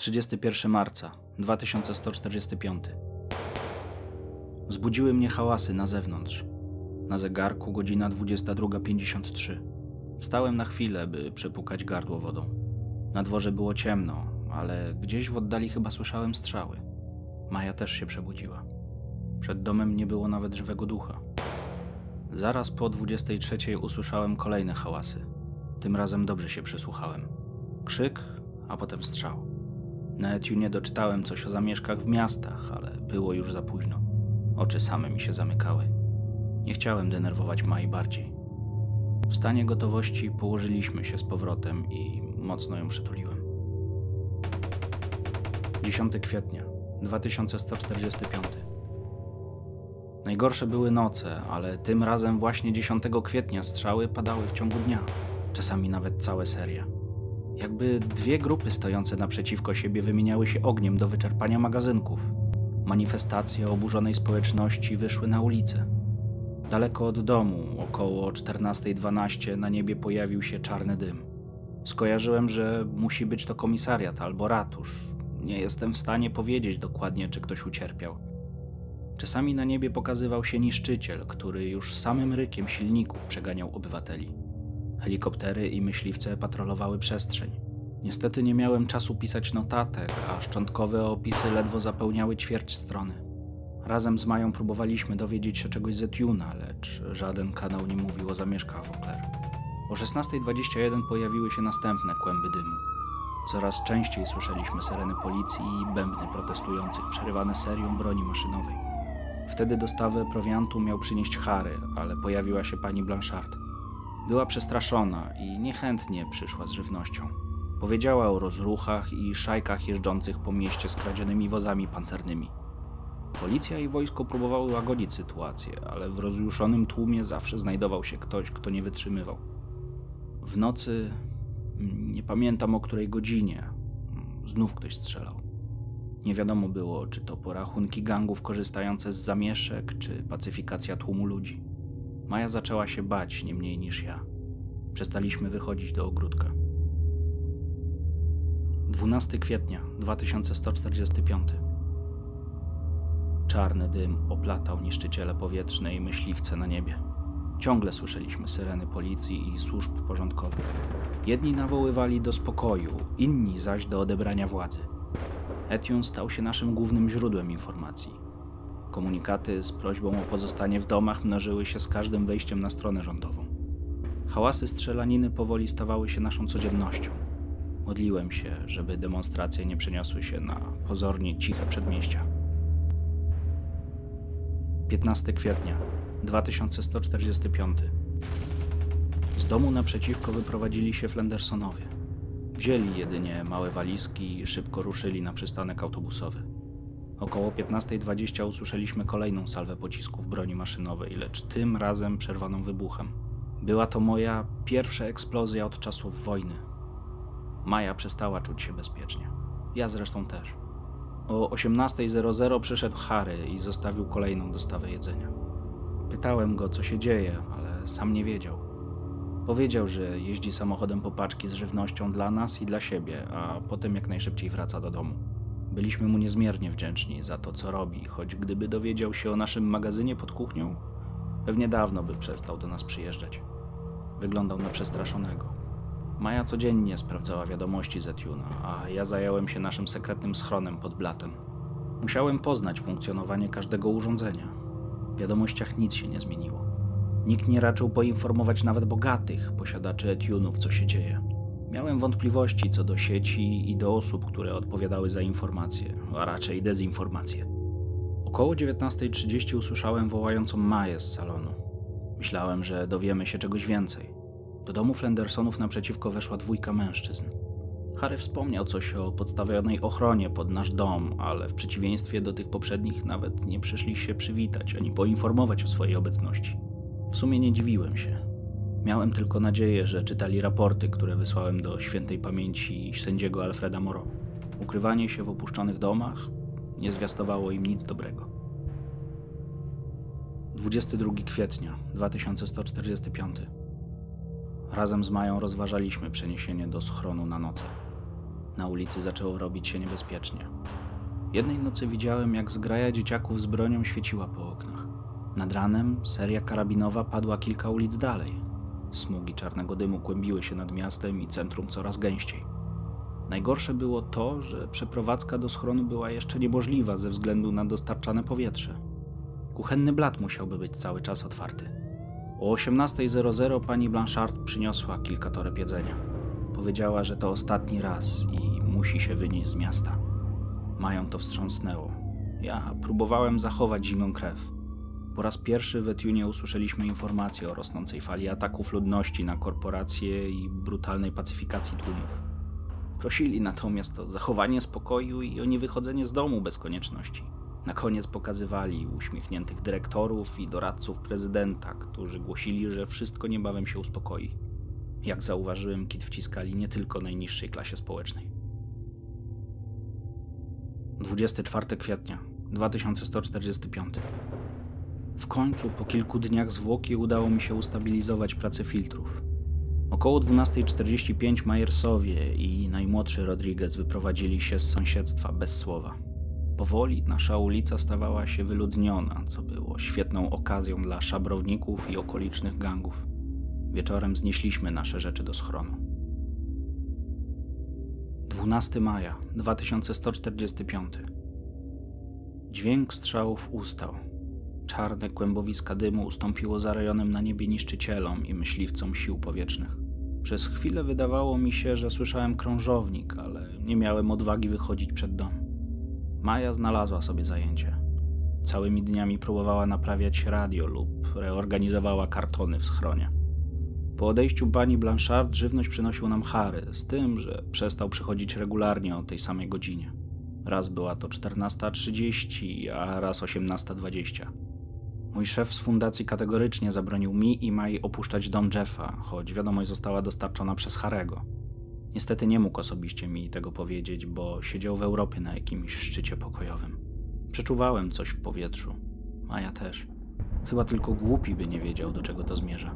31 marca 2145. Zbudziły mnie hałasy na zewnątrz. Na zegarku godzina 22.53. Wstałem na chwilę, by przepukać gardło wodą. Na dworze było ciemno, ale gdzieś w oddali chyba słyszałem strzały. Maja też się przebudziła. Przed domem nie było nawet żywego ducha. Zaraz po 23 usłyszałem kolejne hałasy. Tym razem dobrze się przysłuchałem. Krzyk, a potem strzał. Na nie doczytałem coś o zamieszkach w miastach, ale było już za późno. Oczy same mi się zamykały. Nie chciałem denerwować Mai bardziej. W stanie gotowości położyliśmy się z powrotem i mocno ją przytuliłem. 10 kwietnia 2145. Najgorsze były noce, ale tym razem właśnie 10 kwietnia strzały padały w ciągu dnia, czasami nawet całe seria. Jakby dwie grupy stojące naprzeciwko siebie wymieniały się ogniem do wyczerpania magazynków. Manifestacje oburzonej społeczności wyszły na ulicę. Daleko od domu, około 14.12, na niebie pojawił się czarny dym. Skojarzyłem, że musi być to komisariat albo ratusz. Nie jestem w stanie powiedzieć dokładnie, czy ktoś ucierpiał. Czasami na niebie pokazywał się niszczyciel, który już samym rykiem silników przeganiał obywateli. Helikoptery i myśliwce patrolowały przestrzeń. Niestety nie miałem czasu pisać notatek, a szczątkowe opisy ledwo zapełniały ćwierć strony. Razem z Mają próbowaliśmy dowiedzieć się czegoś z Etuna, lecz żaden kanał nie mówił o zamieszkach w. O 16.21 pojawiły się następne kłęby dymu. Coraz częściej słyszeliśmy syreny policji i bębny protestujących przerywane serią broni maszynowej. Wtedy dostawę prowiantu miał przynieść Harry, ale pojawiła się pani Blanchard. Była przestraszona i niechętnie przyszła z żywnością. Powiedziała o rozruchach i szajkach jeżdżących po mieście z kradzionymi wozami pancernymi. Policja i wojsko próbowały łagodzić sytuację, ale w rozjuszonym tłumie zawsze znajdował się ktoś, kto nie wytrzymywał. W nocy, nie pamiętam o której godzinie, znów ktoś strzelał. Nie wiadomo było, czy to porachunki gangów korzystające z zamieszek, czy pacyfikacja tłumu ludzi. Maja zaczęła się bać nie mniej niż ja. Przestaliśmy wychodzić do ogródka. 12 kwietnia 2145. Czarny dym oplatał niszczyciele powietrzne i myśliwce na niebie. Ciągle słyszeliśmy syreny policji i służb porządkowych. Jedni nawoływali do spokoju, inni zaś do odebrania władzy. Etiun stał się naszym głównym źródłem informacji. Komunikaty z prośbą o pozostanie w domach mnożyły się z każdym wejściem na stronę rządową. Hałasy strzelaniny powoli stawały się naszą codziennością. Modliłem się, żeby demonstracje nie przeniosły się na pozornie ciche przedmieścia. 15 kwietnia 2145. Z domu naprzeciwko wyprowadzili się Flendersonowie. Wzięli jedynie małe walizki i szybko ruszyli na przystanek autobusowy. Około 15.20 usłyszeliśmy kolejną salwę pocisków broni maszynowej, lecz tym razem przerwaną wybuchem. Była to moja pierwsza eksplozja od czasów wojny. Maja przestała czuć się bezpiecznie. Ja zresztą też. O 18.00 przyszedł Harry i zostawił kolejną dostawę jedzenia. Pytałem go, co się dzieje, ale sam nie wiedział. Powiedział, że jeździ samochodem po paczki z żywnością dla nas i dla siebie, a potem jak najszybciej wraca do domu. Byliśmy mu niezmiernie wdzięczni za to, co robi, choć gdyby dowiedział się o naszym magazynie pod kuchnią, pewnie dawno by przestał do nas przyjeżdżać. Wyglądał na przestraszonego. Maja codziennie sprawdzała wiadomości z Etuna, a ja zająłem się naszym sekretnym schronem pod blatem. Musiałem poznać funkcjonowanie każdego urządzenia. W wiadomościach nic się nie zmieniło. Nikt nie raczył poinformować nawet bogatych posiadaczy Etunów, co się dzieje. Miałem wątpliwości co do sieci i do osób, które odpowiadały za informacje, a raczej dezinformacje. Około 19.30 usłyszałem wołającą Maję z salonu. Myślałem, że dowiemy się czegoś więcej. Do domu Flendersonów naprzeciwko weszła dwójka mężczyzn. Harry wspomniał coś o podstawionej ochronie pod nasz dom, ale w przeciwieństwie do tych poprzednich nawet nie przyszli się przywitać ani poinformować o swojej obecności. W sumie nie dziwiłem się. Miałem tylko nadzieję, że czytali raporty, które wysłałem do świętej pamięci sędziego Alfreda Moro. Ukrywanie się w opuszczonych domach nie zwiastowało im nic dobrego. 22 kwietnia 2145. Razem z Mają rozważaliśmy przeniesienie do schronu na noce. Na ulicy zaczęło robić się niebezpiecznie. Jednej nocy widziałem, jak zgraja dzieciaków z bronią świeciła po oknach. Nad ranem seria karabinowa padła kilka ulic dalej. Smugi czarnego dymu kłębiły się nad miastem i centrum coraz gęściej. Najgorsze było to, że przeprowadzka do schronu była jeszcze niemożliwa ze względu na dostarczane powietrze. Kuchenny blat musiałby być cały czas otwarty. O 18.00 pani Blanchard przyniosła kilka toreb jedzenia. Powiedziała, że to ostatni raz i musi się wynieść z miasta. Mają to wstrząsnęło. Ja próbowałem zachować zimną krew. Po raz pierwszy w Etunie usłyszeliśmy informacje o rosnącej fali ataków ludności na korporacje i brutalnej pacyfikacji tłumów. Prosili natomiast o zachowanie spokoju i o niewychodzenie z domu bez konieczności. Na koniec pokazywali uśmiechniętych dyrektorów i doradców prezydenta, którzy głosili, że wszystko niebawem się uspokoi. Jak zauważyłem, kit wciskali nie tylko najniższej klasie społecznej. 24 kwietnia 2145. W końcu, po kilku dniach zwłoki, udało mi się ustabilizować pracę filtrów. Około 12.45 Majersowie i najmłodszy Rodriguez wyprowadzili się z sąsiedztwa bez słowa. Powoli nasza ulica stawała się wyludniona, co było świetną okazją dla szabrowników i okolicznych gangów. Wieczorem znieśliśmy nasze rzeczy do schronu. 12 maja 2145. Dźwięk strzałów ustał. Czarne kłębowiska dymu ustąpiło za rejonem na niebie niszczycielom i myśliwcom sił powietrznych. Przez chwilę wydawało mi się, że słyszałem krążownik, ale nie miałem odwagi wychodzić przed dom. Maja znalazła sobie zajęcie. Całymi dniami próbowała naprawiać radio lub reorganizowała kartony w schronie. Po odejściu pani Blanchard żywność przynosił nam Harry, z tym, że przestał przychodzić regularnie o tej samej godzinie. Raz była to 14.30, a raz 18.20. Mój szef z fundacji kategorycznie zabronił mi i Mai opuszczać dom Jeffa, choć wiadomość została dostarczona przez Harego. Niestety nie mógł osobiście mi tego powiedzieć, bo siedział w Europie na jakimś szczycie pokojowym. Przeczuwałem coś w powietrzu, a ja też. Chyba tylko głupi by nie wiedział, do czego to zmierza.